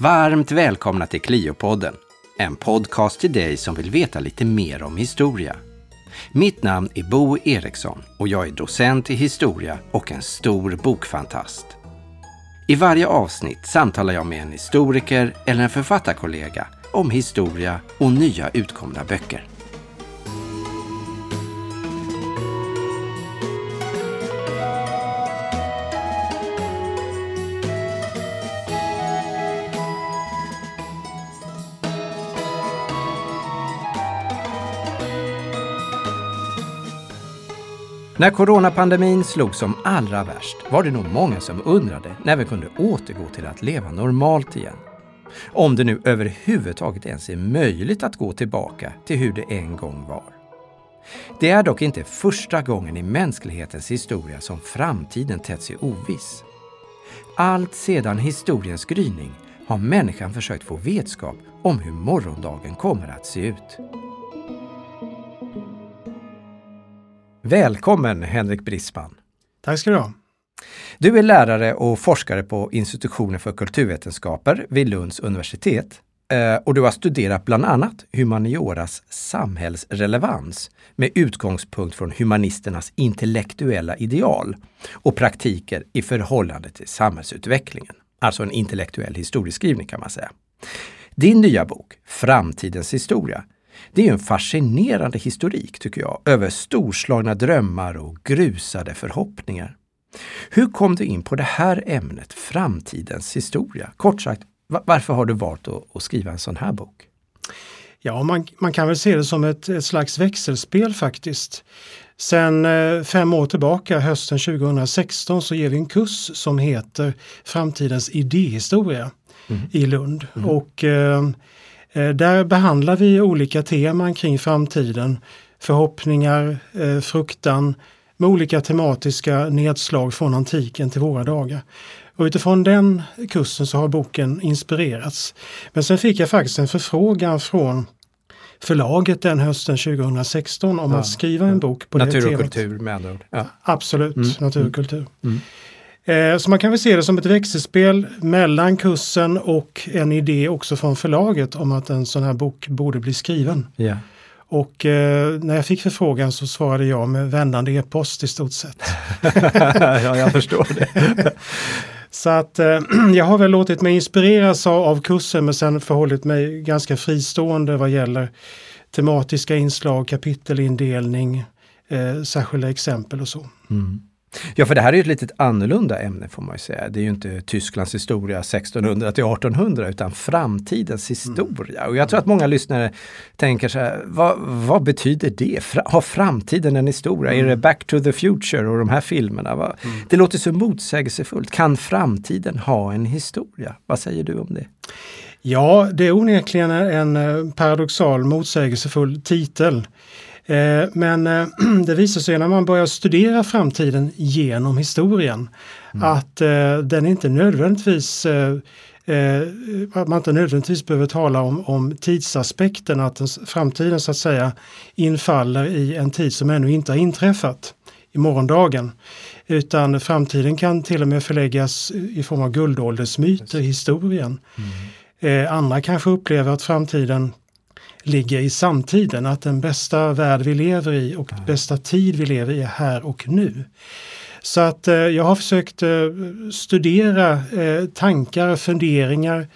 Varmt välkomna till Cliopodden, en podcast till dig som vill veta lite mer om historia. Mitt namn är Bo Eriksson och jag är docent i historia och en stor bokfantast. I varje avsnitt samtalar jag med en historiker eller en författarkollega om historia och nya utkomna böcker. När coronapandemin slog som allra värst var det nog många som undrade när vi kunde återgå till att leva normalt igen. Om det nu överhuvudtaget ens är möjligt att gå tillbaka till hur det en gång var. Det är dock inte första gången i mänsklighetens historia som framtiden tett sig oviss. Allt sedan historiens gryning har människan försökt få vetskap om hur morgondagen kommer att se ut. Välkommen Henrik Brisman! Tack ska du ha! Du är lärare och forskare på institutionen för kulturvetenskaper vid Lunds universitet. Eh, och du har studerat bland annat humanioras samhällsrelevans med utgångspunkt från humanisternas intellektuella ideal och praktiker i förhållande till samhällsutvecklingen. Alltså en intellektuell historieskrivning kan man säga. Din nya bok, Framtidens historia, det är en fascinerande historik, tycker jag, över storslagna drömmar och grusade förhoppningar. Hur kom du in på det här ämnet, framtidens historia? Kort sagt, varför har du valt att, skriva en sån här bok? Ja, man, man, kan väl se det som ett, ett slags växelspel faktiskt. Sen eh, fem år tillbaka, hösten 2016, så ger vi en kurs som heter Framtidens idéhistoria mm. i Lund. Mm. Och Eh, där behandlar vi olika teman kring framtiden, förhoppningar, eh, fruktan med olika tematiska nedslag från antiken till våra dagar. Och utifrån den kursen så har boken inspirerats. Men sen fick jag faktiskt en förfrågan från förlaget den hösten 2016 om ja, att skriva en bok på natur det temat. Natur och kultur med andra ord. Ja. Absolut, mm, natur och kultur. Mm. Eh, så man kan väl se det som ett växelspel mellan kursen och en idé också från förlaget om att en sån här bok borde bli skriven. Yeah. Och eh, när jag fick förfrågan så svarade jag med vändande e-post i stort sett. ja, jag förstår det. så att eh, jag har väl låtit mig inspireras av, av kursen men sen förhållit mig ganska fristående vad gäller tematiska inslag, kapitelindelning, eh, särskilda exempel och så. Mm. Ja, för det här är ju ett litet annorlunda ämne får man ju säga. Det är ju inte Tysklands historia 1600 till 1800 utan framtidens historia. Och jag tror att många lyssnare tänker så här, vad, vad betyder det? har framtiden en historia? Mm. Är det Back to the Future och de här filmerna? Mm. Det låter så motsägelsefullt. Kan framtiden ha en historia? Vad säger du om det? Ja, det är onekligen en eh, paradoxal motsägelsefull titel. Eh, men eh, det visar sig när man börjar studera framtiden genom historien mm. att eh, den inte nödvändigtvis att man inte nödvändigtvis behöver tala om, om tidsaspekten, att framtiden så att säga infaller i en tid som ännu inte har inträffat i morgondagen. Utan framtiden kan till och med förläggas i form av guldåldersmyter i historien. Mm. andra kanske upplever att framtiden ligger i samtiden, att den bästa värld vi lever i och mm. bästa tid vi lever i är här och nu. Så att eh, jag har försökt eh, studera eh, tankar, funderingar,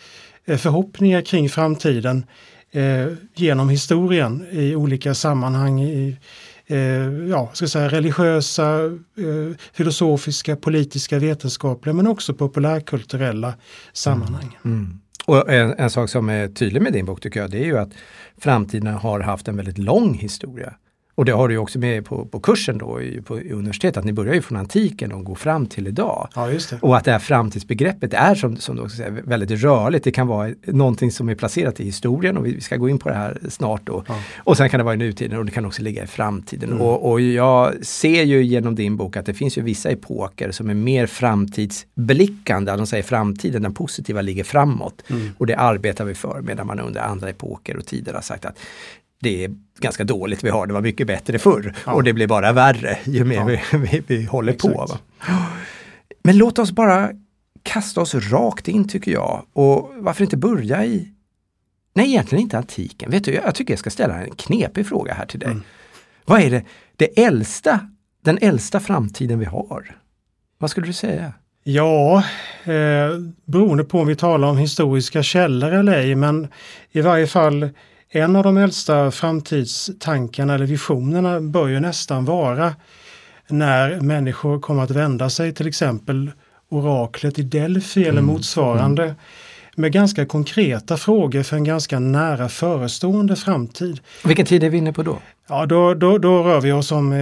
eh, förhoppningar kring framtiden eh, genom historien i olika sammanhang. I, eh, ja, ska säga, religiösa, filosofiska, politiska, vetenskapliga men också populärkulturella sammanhang. Mm. Mm. Och en, en, sak som är tydlig med din bok tycker jag, det är ju att framtiden har haft en väldigt lång historia. Och det har du också med på, på kursen då på universitetet, att ni börjar ju från antiken och går fram till idag. Ja, och att det här framtidsbegreppet är som, som du också säger, väldigt rörligt. Det kan vara någonting som är placerat i historien och vi, ska gå in på det här snart då. Ja. Och sen kan det vara i nutiden och det kan också ligga i framtiden. Mm. Och, och, jag ser ju genom din bok att det finns ju vissa epoker som är mer framtidsblickande. De säger framtiden, den positiva ligger framåt. Mm. Och det arbetar vi för medan man under andra epoker och tider har sagt att det är ganska dåligt vi har, det var mycket bättre förr. Ja. Och det blir bara värre ju mer ja. vi, vi, vi, håller Exakt. på. Va? Men låt oss bara kasta oss rakt in tycker jag. Och varför inte börja i, nej egentligen inte antiken. Vet du, jag tycker jag ska ställa en knepig fråga här till dig. Mm. Vad är det, det äldsta, den äldsta framtiden vi har? Vad skulle du säga? Ja, eh, beroende på om vi talar om historiska källor eller ej, men i varje fall en av de äldsta framtidstankarna eller visionerna bör ju nästan vara när människor kommer att vända sig till exempel oraklet i Delphi mm. eller motsvarande mm. med ganska konkreta frågor för en ganska nära förestående framtid. Vilken tid är vi inne på då? Ja, då, då, då rör vi oss om... Eh,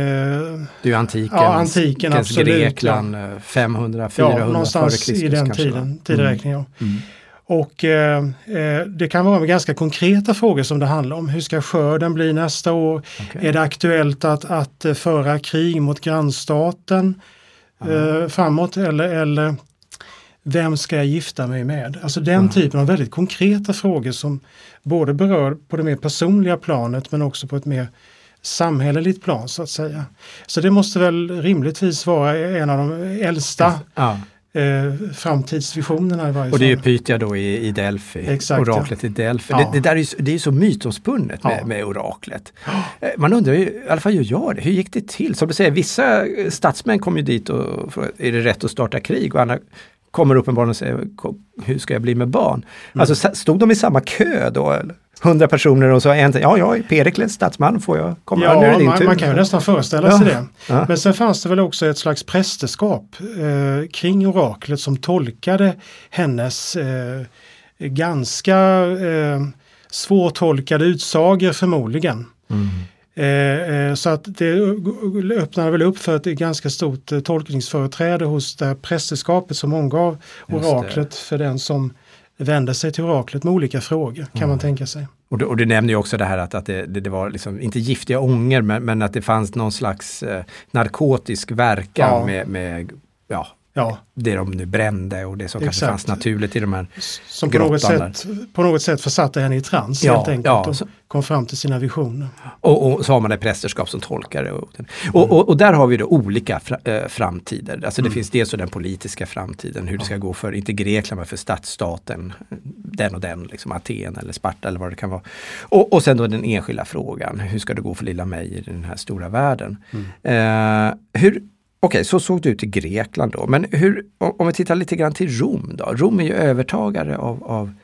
det är antiken, ja, antiken absolut, Grekland, ja. 500, 400 ja, någonstans före Kristus. i den kanske, tiden, tideräkningen. Mm. Och eh, eh, det kan vara ganska konkreta frågor som det handlar om. Hur ska skörden bli nästa år? Okay. Är det aktuellt att, att eh, föra krig mot grannstaten eh, framåt? Eller, eller vem ska jag gifta mig med? Alltså den mm. typen av väldigt konkreta frågor som både berör på det mer personliga planet men också på ett mer samhälleligt plan så att säga. Så det måste väl rimligtvis vara en av de äldsta ja eh, framtidsvisionerna i varje. Och det är ju Pythia då i, i Delphi, Exakt, oraklet ja. i Delphi. Ja. Det, det, där är ju, det är så mytomspunnet med, ja. med oraklet. Eh, man undrar ju, i alla fall gör jag det, hur gick det till? Som du säger, vissa statsmän kom ju dit och frågade, är det rätt att starta krig? Och andra kommer uppenbarligen och säger, hur ska jag bli med barn? Mm. Alltså stod de i samma kö då? Eller? 100 personer och så en, ja jag är Perikles statsman, får jag komma? Ja, nu är det din man, tur. man kan ju nästan föreställa sig det. Ja. Men sen fanns det väl också ett slags prästerskap eh, kring oraklet som tolkade hennes eh, ganska eh, svårtolkade utsagor förmodligen. Mm. Eh, eh, så att det öppnade väl upp för ett ganska stort eh, tolkningsföreträde hos det här prästerskapet som omgav oraklet för den som vände sig till oraklet med olika frågor kan mm. man tänka sig. Och du, och du nämner ju också det här att, att det, det, det var liksom, inte giftiga ånger men, men, att det fanns någon slags eh, narkotisk verkan ja. med, med ja, ja. det de nu brände och det som Exakt. kanske fanns naturligt i de här Som på något, sätt, på något sätt försatte henne i trans ja, helt enkelt ja, och kom fram till sina visioner. Och, och så har man ett prästerskap som tolkare. Och, och, och, och, där har vi då olika äh, framtider. Alltså det mm. finns dels den politiska framtiden, hur det ska gå för, inte Grekland, men för stadsstaten, den och den, liksom Aten eller Sparta eller vad det kan vara. Och, och sen då den enskilda frågan, hur ska det gå för lilla mig i den här stora världen? Mm. Uh, hur, Okej, okay, så såg det ut i Grekland då. Men hur, om vi tittar lite grann till Rom då. Rom är ju övertagare av, av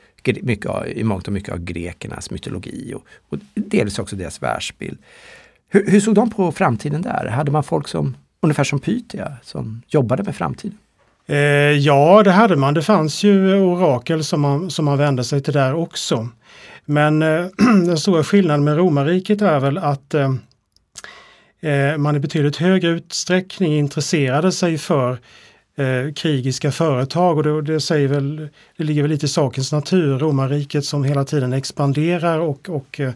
mycket av, i mångt och mycket av grekernas mytologi och, och delvis också deras världsbild. Hur, hur, såg de på framtiden där? Hade man folk som, ungefär som Pythia, som jobbade med framtiden? Eh, ja, det hade man. Det fanns ju orakel som man, som man vände sig till där också. Men eh, den stora skillnaden med romarriket är väl att eh, Eh, man i betydligt högre utsträckning intresserade sig för eh, krigiska företag och det, det, säger väl, det ligger väl lite i sakens natur. Romarriket som hela tiden expanderar och, och eh,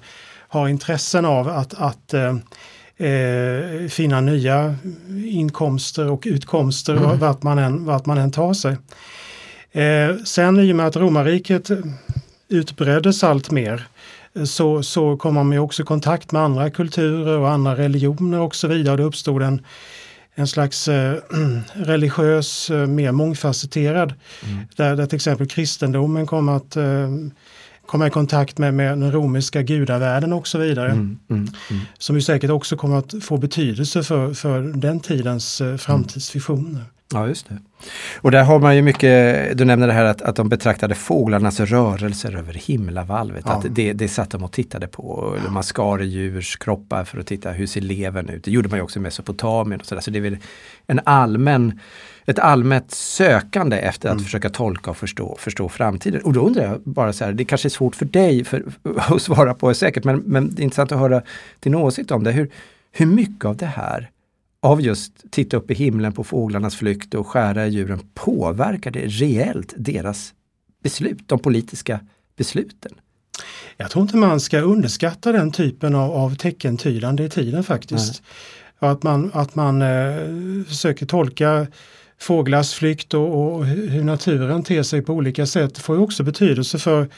har intressen av att, att eh, eh finna nya inkomster och utkomster mm. vart, man än, vart man än tar sig. Eh, sen i och med att romarriket utbreddes allt mer så, så kom man med också i kontakt med andra kulturer och andra religioner och så vidare. Det uppstod en, en slags eh, religiös, eh, mer mångfacetterad, mm. där, där till exempel kristendomen kom att eh, komma i kontakt med, med den romerska gudavärlden och så vidare. Mm, mm, mm. Som ju säkert också kommer att få betydelse för, för den tidens eh, framtidsvisioner. Ja, just det. Och där har man ju mycket, du nämnde det här att, att de betraktade fåglarnas rörelser över himlavalvet. Ja. Att det, det satt de och tittade på. Eller man skar djurs kroppar för att titta hur ser levern ut. Det gjorde man ju också i Mesopotamien. Och så, där. så det är väl en allmän, ett allmänt sökande efter att mm. försöka tolka och förstå, förstå framtiden. Och då undrar jag bara så här, det kanske är svårt för dig för, att svara på säkert, men, men det är intressant att höra din åsikt om det. Hur, hur mycket av det här av just titta upp i himlen på fåglarnas flykt och skära i djuren påverkar det reellt deras beslut, de politiska besluten? Jag tror inte man ska underskatta den typen av, av teckentydande i tiden faktiskt. Nej. Att man, att man eh, försöker tolka fåglars flykt och, och, hur naturen ter sig på olika sätt får ju också betydelse för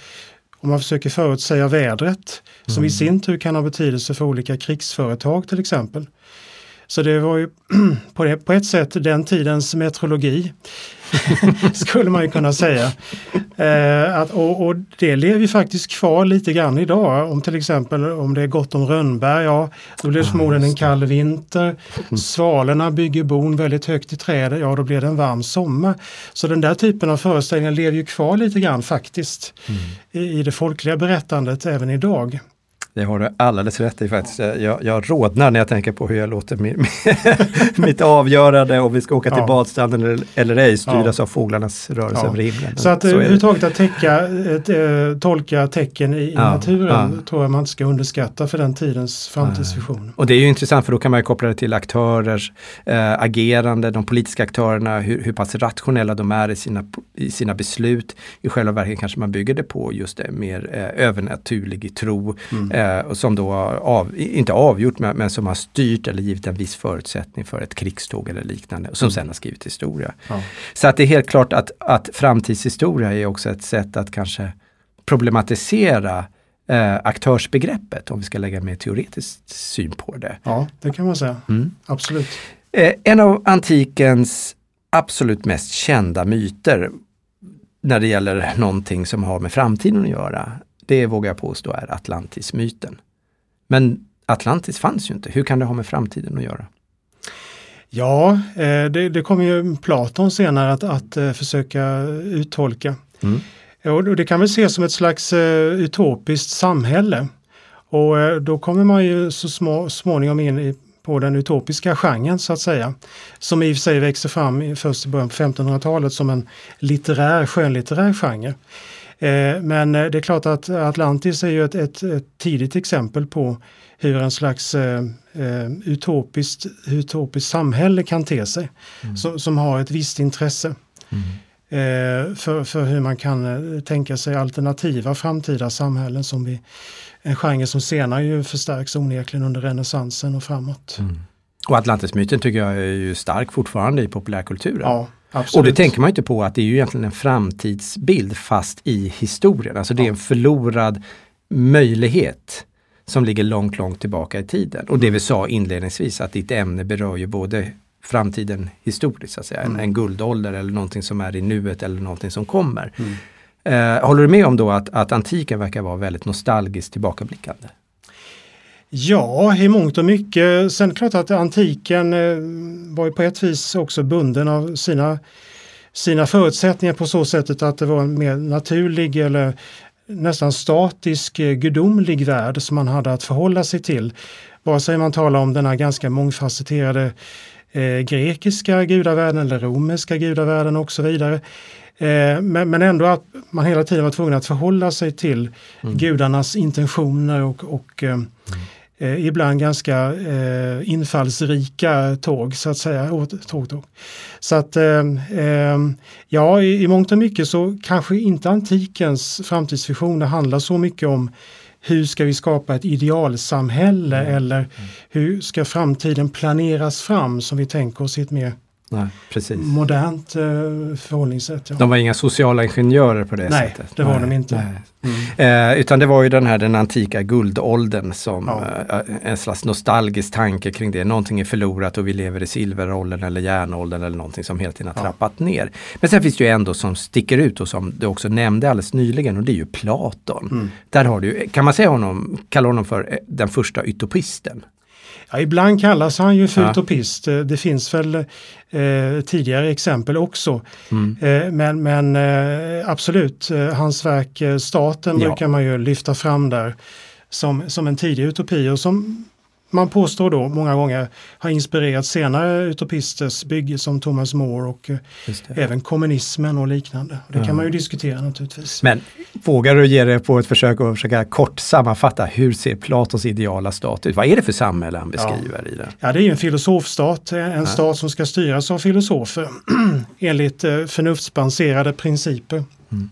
om man försöker förutsäga vädret mm. som i mm. sin tur kan ha betydelse för olika krigsföretag till exempel. Så det var ju på, det, på ett sätt den tidens metrologi. skulle man ju kunna säga. Eh, att, och, och, det lever ju faktiskt kvar lite grann idag. Om till exempel om det är gott om rönnbär, ja då blir det förmodligen en kall vinter. Mm. Svalorna bygger bon väldigt högt i trädet, ja då blir det en varm sommar. Så den där typen av föreställningar lever ju kvar lite grann faktiskt mm. i, i det folkliga berättandet även idag. Det har du alldeles rätt i faktiskt. Jag, jag rodnar när jag tänker på hur jag låter min, mitt avgörande om vi ska åka till ja. badstranden eller, eller ej styras ja. av fåglarnas rörelse ja. över himlen. Så att överhuvudtaget att täcka, äh, tolka tecken i, ja. naturen tror jag man inte ska underskatta för den tidens framtidsvision. Och det är ju intressant för då kan man koppla det till aktörers äh, agerande, de politiska aktörerna, hur, hur pass rationella de är i sina, i sina beslut. I själva verket kanske man bygger det på just det mer äh, övernaturlig tro. Mm eh, som då av, inte avgjort men, men, som har styrt eller givit en viss förutsättning för ett krigståg eller liknande och som mm. sen har skrivit historia. Ja. Så att det är helt klart att, att framtidshistoria är också ett sätt att kanske problematisera eh, aktörsbegreppet om vi ska lägga mer teoretisk syn på det. Ja, det kan man säga. Mm. Absolut. Eh, en av antikens absolut mest kända myter när det gäller någonting som har med framtiden att göra det vågar jag påstå är Atlantis-myten. Men Atlantis fanns ju inte. Hur kan det ha med framtiden att göra? Ja, eh, det, det kommer ju Platon senare att, att eh, försöka uttolka. Mm. Och det kan väl ses som ett slags eh, utopiskt samhälle. Och då kommer man ju så små, småningom in på den utopiska genren så att säga. Som i och för sig växer fram först i början på 1500-talet som en litterär, skönlitterär genre. Eh, men eh, det är klart att Atlantis är ju ett, ett, ett tidigt exempel på hur en slags eh, utopiskt, utopiskt samhälle kan te sig. Mm. Som, som, har ett visst intresse. Mm. för, för hur man kan tänka sig alternativa framtida samhällen som vi, en genre som senare ju förstärks onekligen under renässansen och framåt. Mm. Och Atlantismyten tycker jag är ju stark fortfarande i populärkulturen. Ja, Absolut. Och det tänker man inte på att det är ju egentligen en framtidsbild fast i historien. Alltså det är en förlorad möjlighet som ligger långt, långt tillbaka i tiden. Och det vi sa inledningsvis att ditt ämne berör ju både framtiden historiskt, så att säga. Mm. En, en guldålder eller någonting som är i nuet eller någonting som kommer. Mm. Eh, håller du med om då att, att antiken verkar vara väldigt nostalgiskt tillbakablickande? Ja, i mångt och mycket. Sen är det klart att antiken eh, var ju på ett vis också bunden av sina, sina förutsättningar på så sättet att det var en mer naturlig eller nästan statisk eh, gudomlig värld som man hade att förhålla sig till. Vare sig man talar om den här ganska mångfacetterade eh, grekiska gudavärlden eller romerska gudavärlden och så vidare. Eh, men, men, ändå att man hela tiden var tvungen att förhålla sig till mm. gudarnas intentioner och, och eh, mm eh, ibland ganska eh, infallsrika tåg så att säga. Tåg, tåg. Så att eh, eh, ja, i, i mångt och mycket så kanske inte antikens framtidsvisioner handlar så mycket om hur ska vi skapa ett idealsamhälle mm. eller mm. hur ska framtiden planeras fram som vi tänker oss i ett mer Nej, modernt eh, förhållningssätt. Ja. De var inga sociala ingenjörer på det nej, sättet? Nej, det var de inte. Mm. Eh, utan det var ju den här den antika guldåldern som ja. eh, en slags nostalgisk tanke kring det. Någonting är förlorat och vi lever i silveråldern eller järnåldern eller någonting som helt har ja. trappat ner. Men sen finns det ju ändå som sticker ut och som du också nämnde alldeles nyligen och det är ju Platon. Mm. Där har du, kan man säga honom, kalla honom för eh, den första utopisten? Ja, ibland kallas han ju ja. utopist. Eh, det finns väl eh, tidigare exempel också. Mm. Eh, men men eh, absolut, eh, hans verk eh, Staten ja. brukar man ju lyfta fram där som, som en tidig utopi och som man påstår då många gånger har inspirerat senare utopisters bygge som Thomas More och eh, även kommunismen och liknande. Det kan man ju diskutera naturligtvis. Men vågar du ge dig på ett försök att försöka kort sammanfatta hur ser Platons ideala stat ut? Vad är det för samhälle han beskriver ja. i det? Ja, det är en filosofstat, en ja. stat som ska styras av filosofer enligt eh, förnuftsbaserade principer. Mm.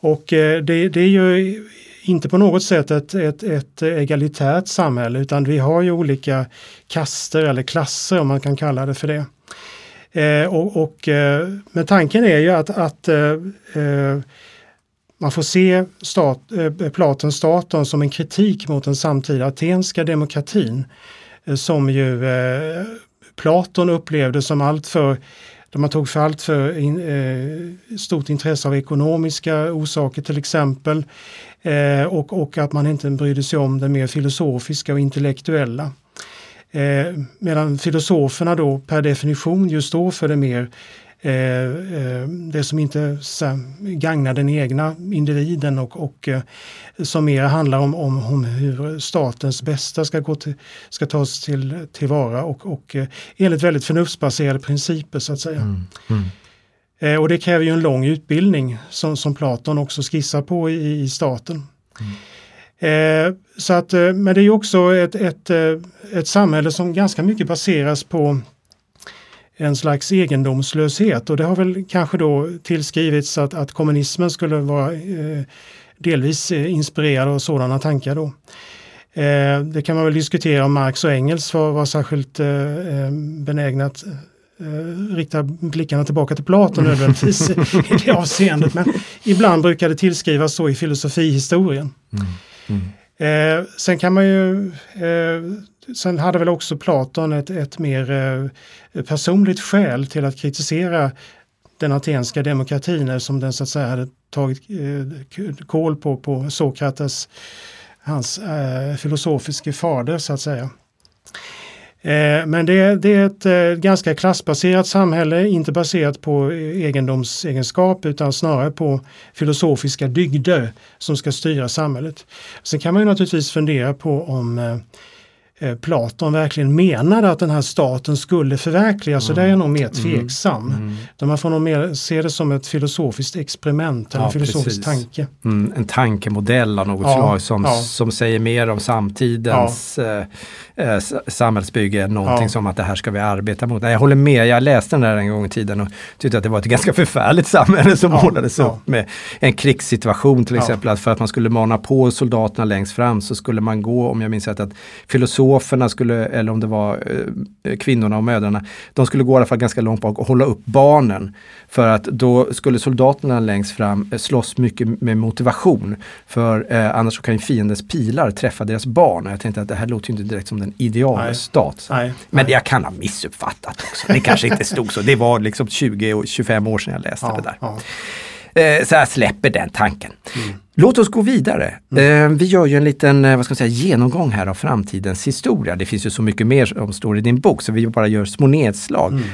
Och eh, det, det är ju inte på något sätt ett, ett, ett egalitärt samhälle utan vi har ju olika kaster eller klasser om man kan kalla det för det. Eh, och, och eh, men tanken är ju att, att eh, eh man får se stat, eh, Platons staten som en kritik mot den samtida atenska demokratin eh, som ju eh, Platon upplevde som alltför där man tog för allt för in, eh, stort intresse av ekonomiska orsaker till exempel. Eh, och, och att man inte brydde sig om det mer filosofiska och intellektuella. Eh, medan filosoferna då per definition just står för det mer Eh, det som inte gagnar den egna individen och, och eh, som mer handlar om, om, om, hur statens bästa ska, gå till, ska tas till, tillvara och, och enligt väldigt förnuftsbaserade principer så att säga. Mm. Mm. Och det kräver ju en lång utbildning som, som Platon också skissar på i, i staten. Mm. så att, men det är också ett, ett, ett samhälle som ganska mycket baseras på en slags egendomslöshet och det har väl kanske då tillskrivits att, att kommunismen skulle vara eh, delvis eh, inspirerad av sådana tankar. Då. Eh, det kan man väl diskutera om Marx och Engels var, var särskilt eh, benägna att eh, rikta blickarna tillbaka till Platon nödvändigtvis i det avseendet. Men ibland brukar det tillskrivas så i filosofihistorien. Mm. Mm. Eh, sen kan man ju sen hade väl också Platon ett, ett mer eh, personligt skäl till att kritisera den atenska demokratin som den så att säga hade tagit eh, koll på, på Sokrates, hans eh, filosofiske fader så att säga. Eh, men det, det, är ett eh, ganska klassbaserat samhälle, inte baserat på egendomsegenskap utan snarare på filosofiska dygder som ska styra samhället. Sen kan man ju naturligtvis fundera på om Eh, Platon verkligen menade att den här staten skulle förverkligas. Mm. Så där är jag nog mer mm. tveksam. Mm. Mm. Man får nog mer se det som ett filosofiskt experiment, eller ja, en filosofisk precis. tanke. Mm, en tankemodell av något ja, slag som, ja. som säger mer om samtidens eh, eh samhällsbygge än någonting som att det här ska vi arbeta mot. Jag håller med, jag läste den där en gång i tiden och tyckte att det var ett ganska förfärligt samhälle som målades upp med en krigssituation till exempel. Att för att man skulle mana på soldaterna längst fram så skulle man gå, om jag minns rätt, att filosof filosoferna skulle, eller om det var eh, kvinnorna och mödrarna, de skulle gå i alla fall ganska långt bak och hålla upp barnen. För att då skulle soldaterna längst fram eh, slåss mycket med motivation. För eh, annars kan ju fiendens pilar träffa deras barn. Och jag tänkte att det här låter inte direkt som den ideala stat. Men nej. jag kan ha missuppfattat också. Det kanske inte stod så. Det var liksom 20-25 år sedan jag läste ja, det där. Ja. Eh, så jag släpper den tanken. Mm. Låt oss gå vidare. Mm. Eh, vi gör ju en liten eh, vad ska man säga, genomgång här av framtidens historia. Det finns ju så mycket mer som står i din bok så vi bara gör små nedslag. Mm.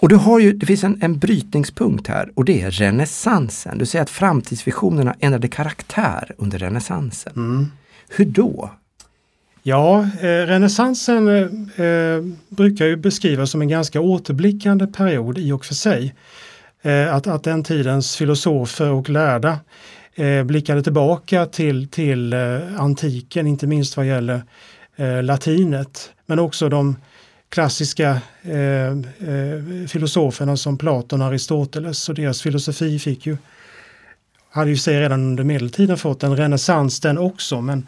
Och du har ju, det finns en, en brytningspunkt här och det är renässansen. Du säger att framtidsvisionerna ändrade karaktär under renässansen. Mm. Hur då? Ja, eh, renässansen eh, eh, brukar ju beskrivas som en ganska återblickande period i och för sig. Eh, att, att den tidens filosofer och lärda eh, blickade tillbaka till, till eh, antiken, inte minst vad gäller latinet, men också de klassiska filosoferna som Platon och Aristoteles och deras filosofi fick ju, hade ju sig redan under medeltiden fått en renässans den också, men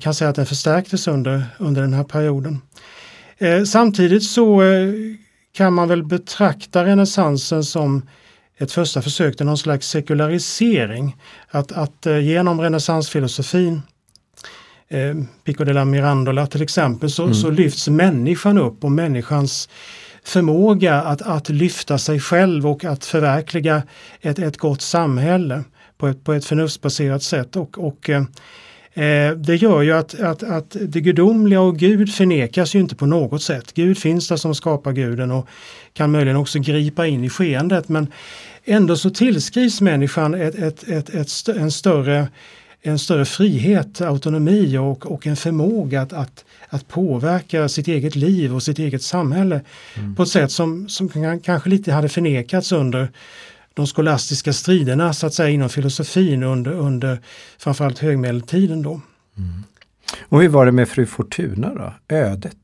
kan säga att den förstärktes under, under den här perioden. samtidigt så kan man väl betrakta renässansen som ett första försök till någon slags sekularisering. Att, att eh, genom renässansfilosofin, eh, Pico della Mirandola till exempel, så, mm. så lyfts människan upp och människans förmåga att, att lyfta sig själv och att förverkliga ett, ett gott samhälle på ett, på ett förnuftsbaserat sätt. Och, och eh, Eh, det gör ju att, att, att det gudomliga och Gud förnekas ju inte på något sätt. Gud finns där som skapar guden och kan möjligen också gripa in i skeendet men ändå så tillskrivs människan ett, ett, ett, ett en, större, en större frihet, autonomi och, och en förmåga att, att, att påverka sitt eget liv och sitt eget samhälle mm. på ett sätt som, som kanske lite hade förnekats under de skolastiska striderna så att säga inom filosofin under, under framförallt högmedeltiden då. Mm. Och hur var det med fru Fortuna då? Ödet?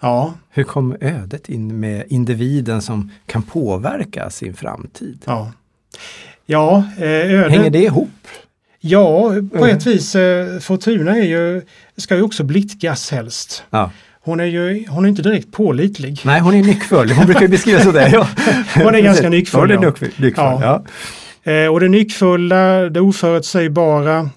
Ja. Hur kom ödet in med individen som kan påverka sin framtid? Ja, ja eh, ödet... Hänger det ihop? Ja, på ett vis. Eh, Fortuna är ju, ska ju också blidkas helst. Ja. Hon är ju hon är inte direkt pålitlig. Nej, hon är nyckfull. Hon brukar beskrivas sådär. Ja. hon är ganska nyckfull. Det är nyckfull, ja. ja. Eh, och det nyckfulla, det oförutsägbara,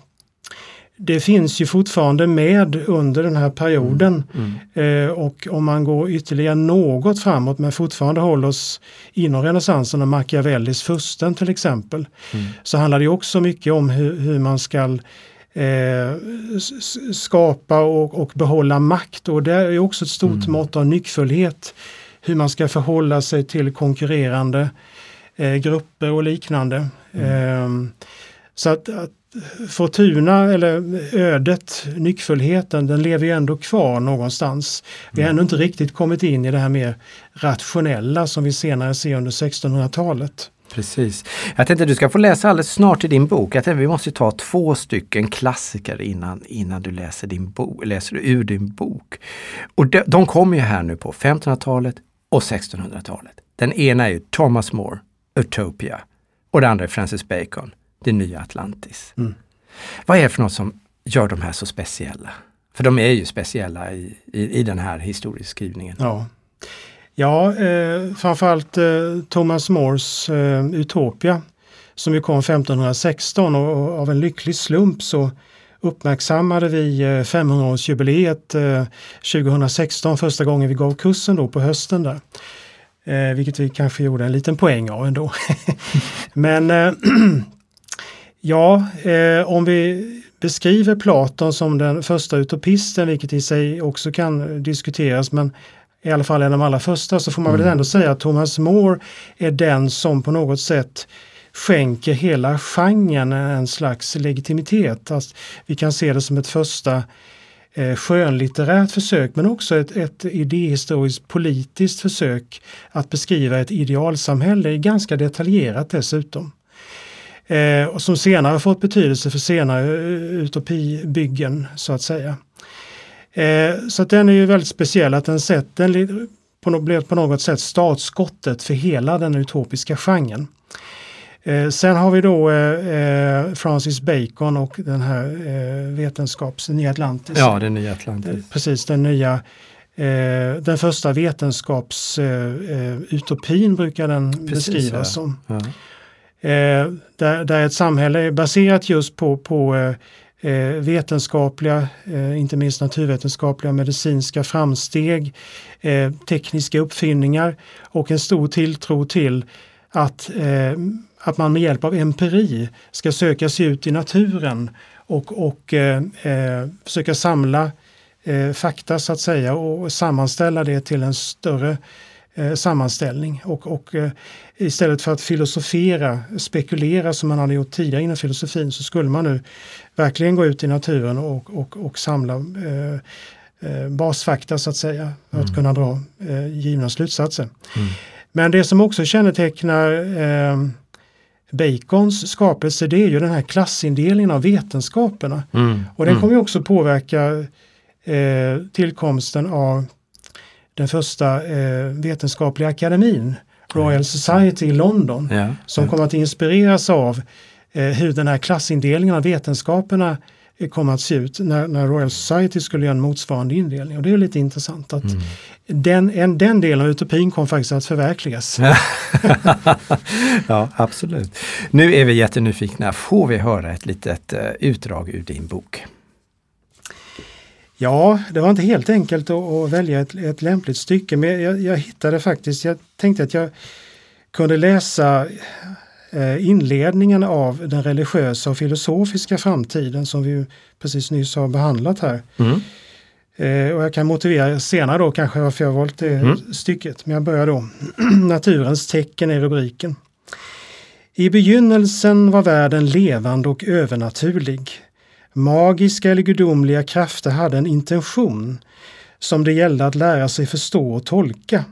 det finns ju fortfarande med under den här perioden. Mm. Mm. Eh, och om man går ytterligare något framåt men fortfarande håller oss inom renässansen och Machiavellis Fursten till exempel. Mm. Så handlar det också mycket om hur, hur man ska eh, skapa och, och, behålla makt och det är också ett stort mm. mått av nyckfullhet. Hur man ska förhålla sig till konkurrerande eh, grupper och liknande. Mm. Eh, så att, att Fortuna eller ödet, nyckfullheten, den lever ju ändå kvar någonstans. Vi har mm. ännu inte riktigt kommit in i det här mer rationella som vi senare ser under 1600-talet. Precis. Jag tänkte du ska få läsa alldeles snart i din bok. Jag tänkte vi måste ta två stycken klassiker innan, innan du läser, din bo, läser ur din bok. Och de, de kommer ju här nu på 1500-talet och 1600-talet. Den ena är Thomas More, Utopia. Och det andra är Francis Bacon, Det nya Atlantis. Mm. Vad är det för något som gör de här så speciella? För de är ju speciella i, i, i den här historieskrivningen. Ja. Ja, eh, framförallt eh, Thomas Mores eh, Utopia som ju kom 1516 och, och av en lycklig slump så uppmärksammade vi 500-årsjubileet eh, 2016 eh, första gången vi gav kursen då på hösten där. Eh, vilket vi kanske gjorde en liten poäng av ändå. Men eh, ja, eh, om vi beskriver Platon som den första utopisten, vilket i sig också kan diskuteras, men i alla fall en av de allra första, så får man mm. väl ändå säga att Thomas More är den som på något sätt skänker hela genren en slags legitimitet. Alltså, vi kan se det som ett första eh, skönlitterärt försök men också ett, ett idéhistoriskt politiskt försök att beskriva ett idealsamhälle, ganska detaljerat dessutom. Eh, och som senare fått betydelse för senare eh, utopibyggen så att säga. Eh, så den är ju väldigt speciell att den, sett, den på, blev på något sätt startskottet för hela den utopiska genren. Eh, sen har vi då eh, eh Francis Bacon och den här eh, vetenskaps, Nya Atlantis. Ja, den nya Atlantis. Eh, precis, den nya eh, den första vetenskapsutopin brukar den Precis, beskrivas ja. som. Ja. där, där ett samhälle är baserat just på, på Eh, vetenskapliga, eh, inte minst naturvetenskapliga medicinska framsteg, eh, tekniska uppfinningar och en stor tilltro till att att man med hjälp av empiri ska söka sig ut i naturen och, och eh, eh, försöka samla eh, fakta så att säga och sammanställa det till en större eh, sammanställning. Och, och eh, istället för att filosofera, spekulera som man hade gjort tidigare inom filosofin så skulle man nu verkligen gå ut i naturen och, och, och samla eh, basfakta så att säga för att mm. kunna dra givna slutsatser. Mm. Men det som också kännetecknar Bacons skapelse det är ju den här klassindelningen av vetenskaperna. Mm. Och den mm. kommer också påverka eh, tillkomsten av den första eh, vetenskapliga akademin, Royal Society i London, ja. som kommer att inspireras av eh, hur den här klassindelningen av vetenskaperna kom att se ut när, när, Royal Society skulle göra en motsvarande indelning. Och det är lite intressant att mm. den, en, den delen av utopin kom faktiskt att förverkligas. ja, absolut. Nu är vi jättenyfikna. Får vi höra ett litet uh, utdrag ur din bok? Ja, det var inte helt enkelt att, att välja ett, ett, lämpligt stycke, men jag, jag hittade faktiskt, jag tänkte att jag kunde läsa Eh, inledningen av den religiösa och filosofiska framtiden som vi precis nyss har behandlat här. Mm. Eh, och jag kan motivera senare då kanske varför jag valt det mm. stycket. Men jag börjar då. Naturens tecken är rubriken. I begynnelsen var världen levande och övernaturlig. Magiska eller gudomliga krafter hade en intention som det gällde att lära sig förstå och tolka.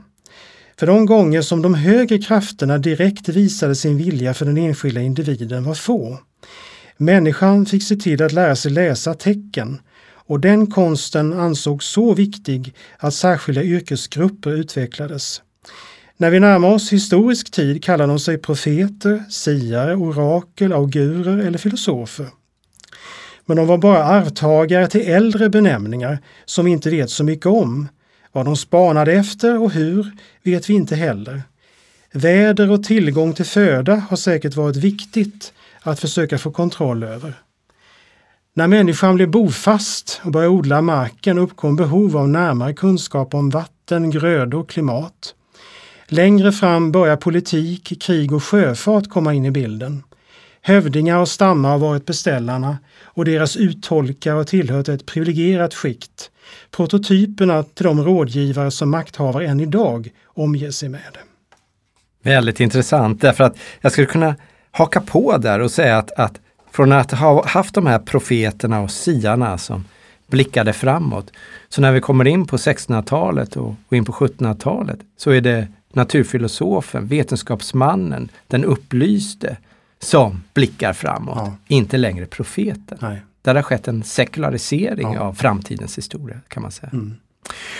För de gånger som de högre krafterna direkt visade sin vilja för den enskilda individen var få. Människan fick se till att lära sig läsa tecken och den konsten ansågs så viktig att särskilda yrkesgrupper utvecklades. När vi närmar oss historisk tid kallar de sig profeter, siare, orakel, augurer eller filosofer. Men de var bara arvtagare till äldre benämningar som vi inte vet så mycket om, vad de spanade efter och hur vet vi inte heller. Väder och tillgång till föda har säkert varit viktigt att försöka få kontroll över. När människan blev bofast och började odla marken uppkom behov av närmare kunskap om vatten, grödor och klimat. Längre fram börjar politik, krig och sjöfart komma in i bilden. Hövdingar och stammar har varit beställarna och deras uttolkare har tillhört ett privilegierat skikt. Prototyperna till de rådgivare som makthavare än idag omger sig med. Väldigt intressant därför att jag skulle kunna haka på där och säga att, att från att ha haft de här profeterna och siarna som blickade framåt. Så när vi kommer in på 1600-talet och, och in på 1700-talet så är det naturfilosofen, vetenskapsmannen, den upplyste som blickar framåt, ja. inte längre profeten. Nej. Där har skett en sekularisering ja. av framtidens historia kan man säga. Mm.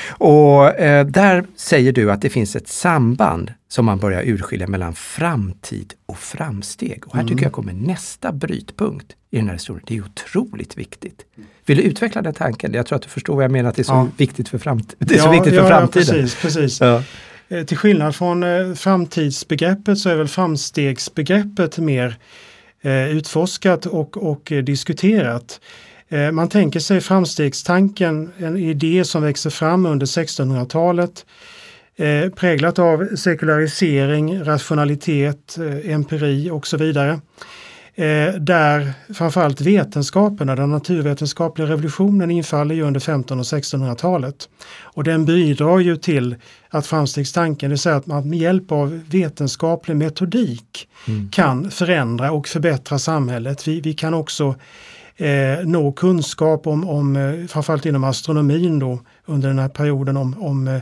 Och eh, där säger du att det finns ett samband som man börjar urskilja mellan framtid och framsteg. Och här mm. tycker jag kommer nästa brytpunkt i den här historien. Det är otroligt viktigt. Vill du utveckla den tanken? Jag tror att du förstår vad jag menar, att det är så ja. viktigt för, framt det är ja, så viktigt för framtiden. Ja, precis, precis. Eh, till skillnad från eh, framtidsbegreppet så är väl framstegsbegreppet mer eh, utforskat och, och eh, diskuterat. Eh, man tänker sig framstegstanken, en idé som växer fram under 1600-talet eh, präglat av sekularisering, rationalitet, empiri och så vidare. Där framförallt vetenskaperna, den naturvetenskapliga revolutionen infaller ju under 1500 och 1600-talet. Och den bidrar ju till att framstegstanken, det vill säga att man med hjälp av vetenskaplig metodik mm. kan förändra och förbättra samhället. Vi, vi kan också eh, nå kunskap om, om eh, framförallt inom astronomin då, under den här perioden om, om eh,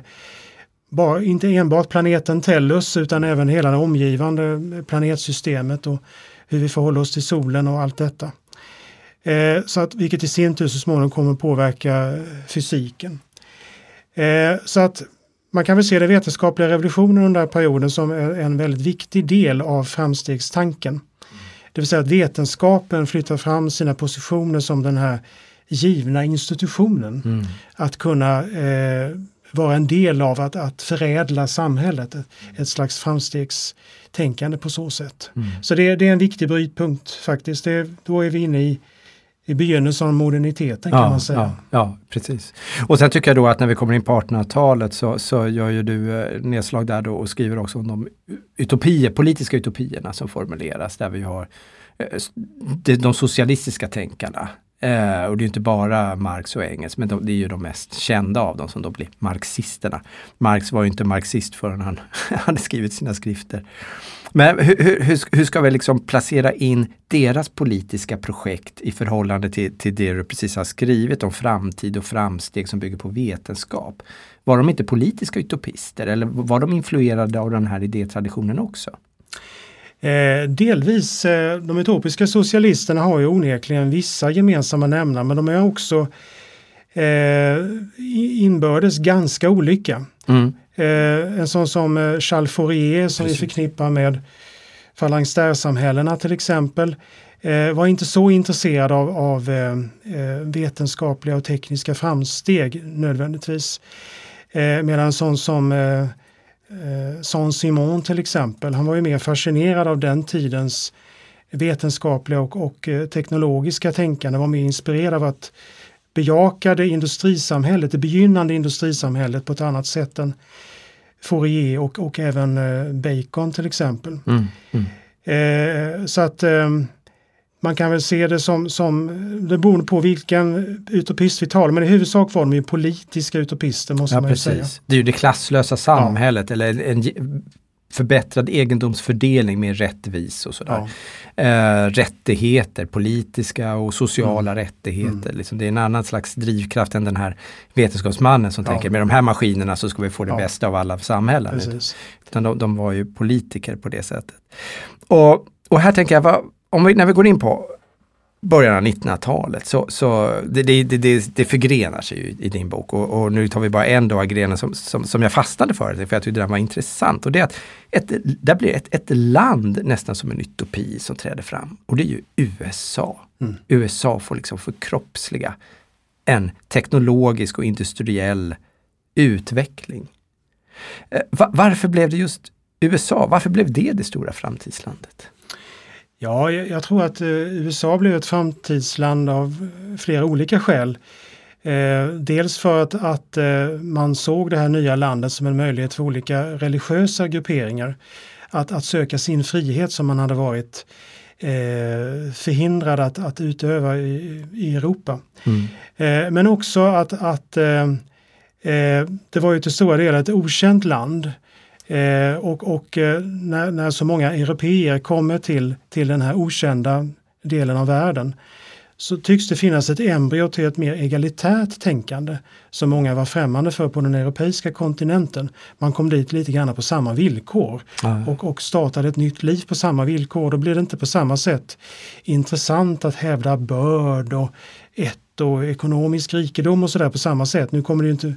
bara, inte enbart planeten Tellus utan även hela det omgivande planetsystemet och hur vi förhåller oss till solen och allt detta. Eh, så att, vilket i sin tur så småningom kommer påverka fysiken. Eh, så att man kan väl se den vetenskapliga revolutionen under perioden som en väldigt viktig del av framstegstanken. Det vill säga att vetenskapen flyttar fram sina positioner som den här givna institutionen. Mm. Att kunna eh, vara en del av att, att förädla samhället, ett, ett slags framstegstänkande på så sätt. Mm. Så det, det, är en viktig brytpunkt faktiskt. Det, då är vi inne i i begynnelsen av moderniteten kan ja, man säga. Ja, ja, precis. Och sen tycker jag då att när vi kommer in på 1800-talet så, så gör ju du eh, nedslag där då och skriver också om de utopier, politiska utopierna som formuleras där vi har eh, de, de socialistiska tänkarna. Eh, och det är inte bara Marx och Engels, men de, det är ju de mest kända av dem som då blir marxisterna. Marx var ju inte marxist förrän han hade skrivit sina skrifter. Men hur, hur, hur, ska vi liksom placera in deras politiska projekt i förhållande till, till det du precis har skrivit om framtid och framsteg som bygger på vetenskap? Var de inte politiska utopister eller var de influerade av den här idétraditionen också? Eh, delvis, eh, de utopiska socialisterna har ju onekligen vissa gemensamma nämnare men de är också eh, inbördes ganska olika. Mm. Eh, en sån som eh, Charles Fourier som Precis. vi förknippar med falangstärsamhällena till exempel eh, var inte så intresserad av, av vetenskapliga och tekniska framsteg nödvändigtvis. Eh, medan sån som eh, Saint-Simon till exempel, han var ju mer fascinerad av den tidens vetenskapliga och, och teknologiska tänkande, var mer inspirerad av att bejaka det industrisamhället, det begynnande industrisamhället på ett annat sätt än Fourier och, och även eh, Bacon till exempel. Mm, mm. Eh, så att eh, man kan väl se det som, som det beror på vilken utopist vi talar men i huvudsak var de ju politiska utopister måste ja, man precis. säga. Det är ju det klasslösa samhället ja. eller en, förbättrad egendomsfördelning mer rättvis och sådär. Ja. Eh, rättigheter, politiska och sociala mm. rättigheter. Mm. Liksom, det är en annan slags drivkraft än den här vetenskapsmannen som ja. tänker med de här maskinerna så ska vi få det ja. bästa av alla samhällen. Utan de, de, var ju politiker på det sättet. Och, och här tänker jag, vad, om vi, när vi går in på början av 1900-talet. Så, så det, det, det, det förgrenar sig i, i din bok och, och, nu tar vi bara en av grenen som, som, som jag fastnade för, för jag tyckte den var intressant. Och det är att ett, där blir ett, ett land nästan som en utopi som träder fram och det är ju USA. Mm. USA får liksom förkroppsliga en teknologisk och industriell utveckling. Eh, varför blev det just USA? Varför blev det det stora framtidslandet? Ja, jag, tror att eh, USA blev ett framtidsland av flera olika skäl. Eh, dels för att, att eh, man såg det här nya landet som en möjlighet för olika religiösa grupperingar att, att söka sin frihet som man hade varit eh, förhindrad att, att utöva i, i Europa. Mm. Eh, men också att, att eh det var ju till stora delar ett okänt land. Eh, och och eh, när, när så många europeer kommer till, till den här okända delen av världen så tycks det finnas ett embryo till ett mer egalitärt tänkande som många var främmande för på den europeiska kontinenten. Man kom dit lite grann på samma villkor och, och startade ett nytt liv på samma villkor. Då blir det inte på samma sätt intressant att hävda börd och ett och ekonomisk rikedom och sådär på samma sätt. Nu kommer det inte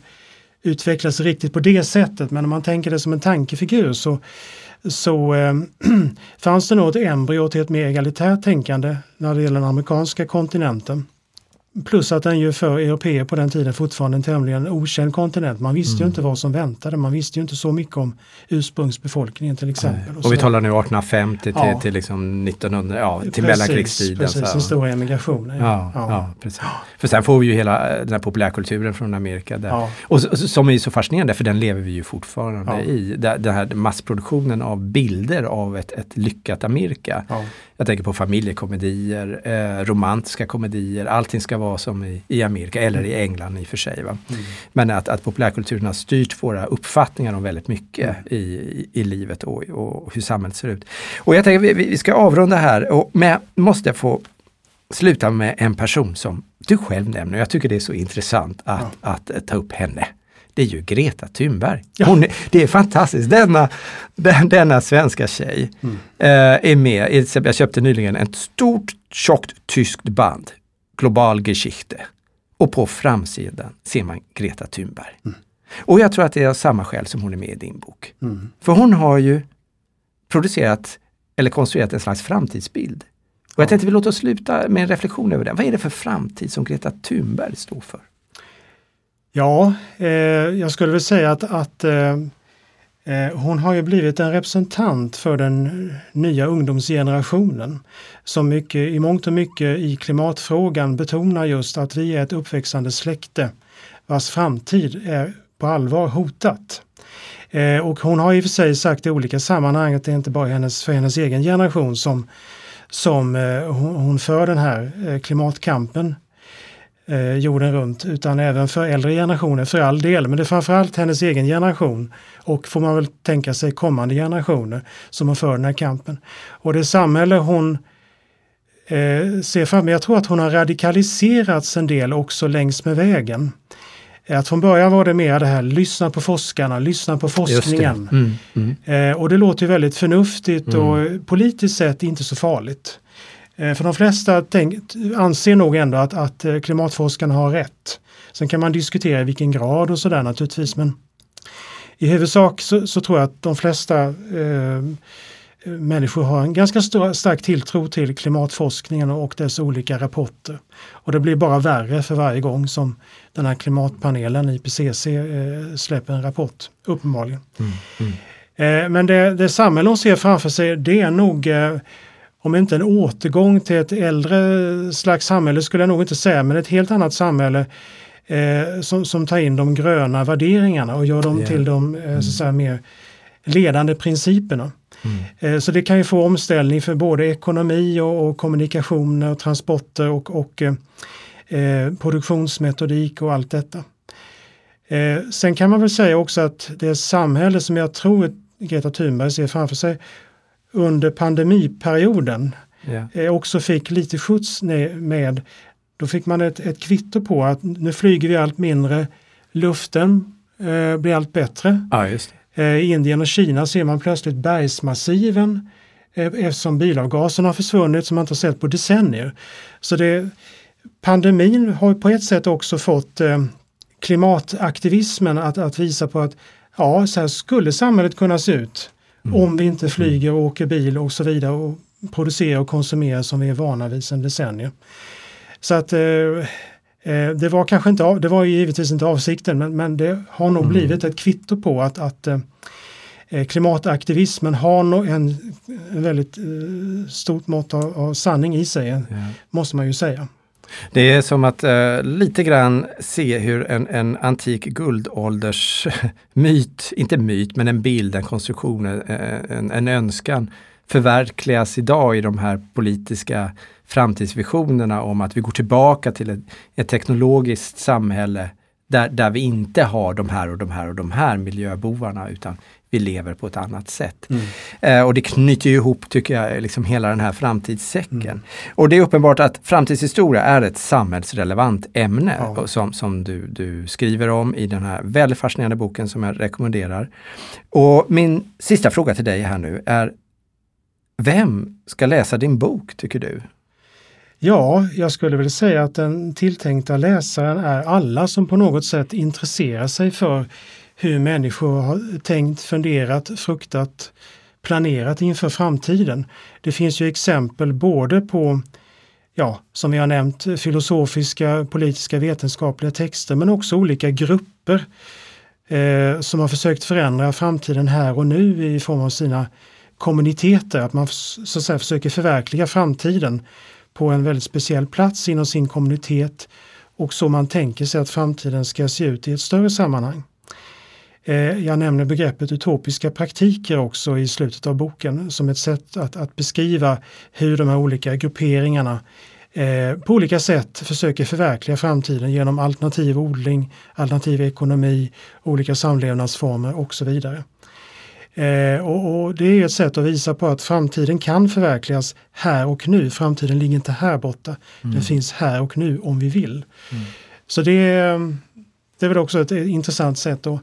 utvecklas riktigt på det sättet men om man tänker det som en tankefigur så så äh, fanns det nog ett embryo till ett mer egalitärt tänkande när det gäller den amerikanska kontinenten. Plus att den ju för europeer på den tiden fortfarande en tämligen okänd kontinent. Man visste mm. ju inte vad som väntade. Man visste ju inte så mycket om ursprungsbefolkningen till exempel. Och, och vi talar nu 1850 till, ja. till liksom 1900, ja, till mellankrigstiden. Precis, den stora emigrationen. Ja. Ja, ja. precis. För sen får vi ju hela den här populärkulturen från Amerika. Där. Och, som är så fascinerande för den lever vi ju fortfarande i. Den här massproduktionen av bilder av ett, ett lyckat Amerika. Jag tänker på familjekomedier, eh, romantiska komedier, allting ska vara som i, i Amerika eller i England i och för sig. Mm. Men att, att populärkulturen har styrt våra uppfattningar om väldigt mycket mm. i, i, i, livet och, och, hur samhället ser ut. Och jag tänker vi, vi ska avrunda här, och, men måste jag få sluta med en person som du själv nämner. Jag tycker det är så intressant att, ja. att, att ta upp henne det är ju Greta Thunberg. Hon, det är fantastiskt. Denna, den, denna svenska tjej mm. eh, är med. Jag köpte nyligen ett stort tjockt tyskt band, Global Geschichte. Och på framsidan ser man Greta Thunberg. Mm. Och jag tror att det är av samma skäl som hon är med i din bok. Mm. För hon har ju producerat eller konstruerat en slags framtidsbild. Och jag tänkte vi låter oss sluta med en reflektion över det. Vad är det för framtid som Greta Thunberg står för? Ja, eh, jag skulle väl säga att, att eh, eh, hon har ju blivit en representant för den nya ungdomsgenerationen som mycket, i mångt och mycket i klimatfrågan betonar just att vi är ett uppväxande släkte vars framtid är på allvar hotat. Eh, och hon har i och för sig sagt i olika sammanhang att det inte bara är hennes, för hennes egen generation som, som eh, hon, hon för den här eh, klimatkampen eh, jorden runt utan även för äldre generationer för all del. Men det är framförallt hennes egen generation och får man väl tänka sig kommande generationer som har för den här kampen. Och det samhälle hon eh, ser fram Jag tror att hon har radikaliserats en del också längs med vägen. Att från början var det mer det här, lyssna på forskarna, lyssna på forskningen. Mm, mm. Eh, och det låter ju väldigt förnuftigt mm. och politiskt sett inte så farligt. Eh, för de flesta tänk, anser nog ändå att, att eh, klimatforskarna har rätt. Sen kan man diskutera i vilken grad och sådär naturligtvis men i huvudsak så, så tror jag att de flesta eh, människor har en ganska stor, stark tilltro till klimatforskningen och dess olika rapporter. Och det blir bara värre för varje gång som den här klimatpanelen IPCC eh, släpper en rapport, uppenbarligen. Mm, mm. Eh, men det, det samhälle hon ser framför sig det är nog eh, om inte en återgång till ett äldre slags samhälle skulle jag nog inte säga, men ett helt annat samhälle eh, som, som tar in de gröna värderingarna och gör dem yeah. till de eh, så säga, mer ledande principerna. Mm. Eh, så det kan ju få omställning för både ekonomi och, och kommunikationer och transporter och, och eh, eh, produktionsmetodik och allt detta. Eh, sen kan man väl säga också att det samhälle som jag tror Greta Thunberg ser framför sig under pandemiperioden yeah. också fick lite skjuts med. Då fick man ett, ett kvitto på att nu flyger vi allt mindre, luften eh, blir allt bättre. Ah, eh, I Indien och Kina ser man plötsligt bergsmassiven eh, eftersom bilavgaserna har försvunnit som man inte sett på decennier. Så det, pandemin har på ett sätt också fått eh, klimataktivismen att, att visa på att ja, så här skulle samhället kunna se ut. Mm. Om vi inte flyger och åker bil och så vidare och producerar och konsumerar som vi är vana vid sedan decennier. Så att eh, eh, det var kanske inte, det var givetvis inte avsikten men, men det har nog mm. blivit ett kvitto på att, att eh, eh, klimataktivismen har no en, en väldigt eh, stort mått av, av sanning i sig, ja. måste man ju säga. Det är som att eh, lite grann se hur en, en antik guldålders myt, inte myt, men en bild, en konstruktion, eh, en, en önskan förverkligas idag i de här politiska framtidsvisionerna om att vi går tillbaka till ett, ett teknologiskt samhälle där, där vi inte har de här och de här och de här miljöbovarna utan vi lever på ett annat sätt. Mm. Eh, och det knyter ihop, tycker jag, liksom hela den här framtidssäcken. Mm. Och det är uppenbart att framtidshistoria är ett samhällsrelevant ämne ja. som, som du, du skriver om i den här väldigt fascinerande boken som jag rekommenderar. Och min sista fråga till dig här nu är, vem ska läsa din bok, tycker du? Ja, jag skulle väl säga att den tilltänkta läsaren är alla som på något sätt intresserar sig för hur människor har tänkt, funderat, fruktat, planerat inför framtiden. Det finns ju exempel både på, ja, som vi har nämnt, filosofiska, politiska, vetenskapliga texter, men också olika grupper eh, som har försökt förändra framtiden här och nu i form av sina kommuniteter, att man så att säga, försöker förverkliga framtiden på en väldigt speciell plats inom sin kommunitet och så man tänker sig att framtiden ska se ut i ett större sammanhang. Eh, jag nämner begreppet utopiska praktiker också i slutet av boken som ett sätt att, att beskriva hur de här olika grupperingarna eh, på olika sätt försöker förverkliga framtiden genom alternativ odling, alternativ ekonomi, olika samlevnadsformer och så vidare. Eh, och, och, Det är ett sätt att visa på att framtiden kan förverkligas här och nu. Framtiden ligger inte här borta. Mm. Den finns här och nu om vi vill. Mm. Så det, det är väl också ett intressant sätt att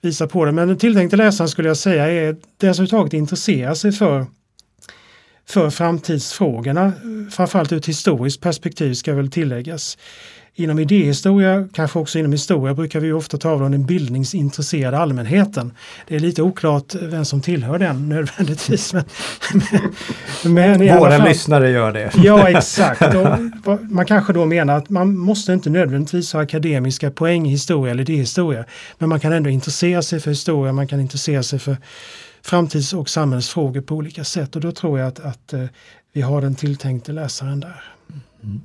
visa på det. Men den tilltänkte läsaren skulle jag säga är den som överhuvudtaget intresserar sig för för framtidsfrågorna, framförallt ur ett historiskt perspektiv ska väl tilläggas. Inom idéhistoria, kanske också inom historia, brukar vi ofta tala om den bildningsintresserade allmänheten. Det är lite oklart vem som tillhör den nödvändigtvis. Men, men Våra fall, lyssnare gör det. Ja, exakt. Och man kanske då menar att man måste inte nödvändigtvis ha akademiska poäng i historia eller idéhistoria. Men man kan ändå intressera sig för historia, man kan intressera sig för framtids och samhällsfrågor på olika sätt. Och då tror jag att, att eh, vi har den tilltänkte läsaren där. Mm.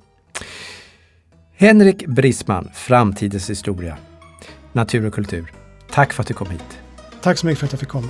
Henrik Brisman, Framtidens historia. Natur och kultur. Tack för att du kom hit. Tack så mycket för att jag fick komma.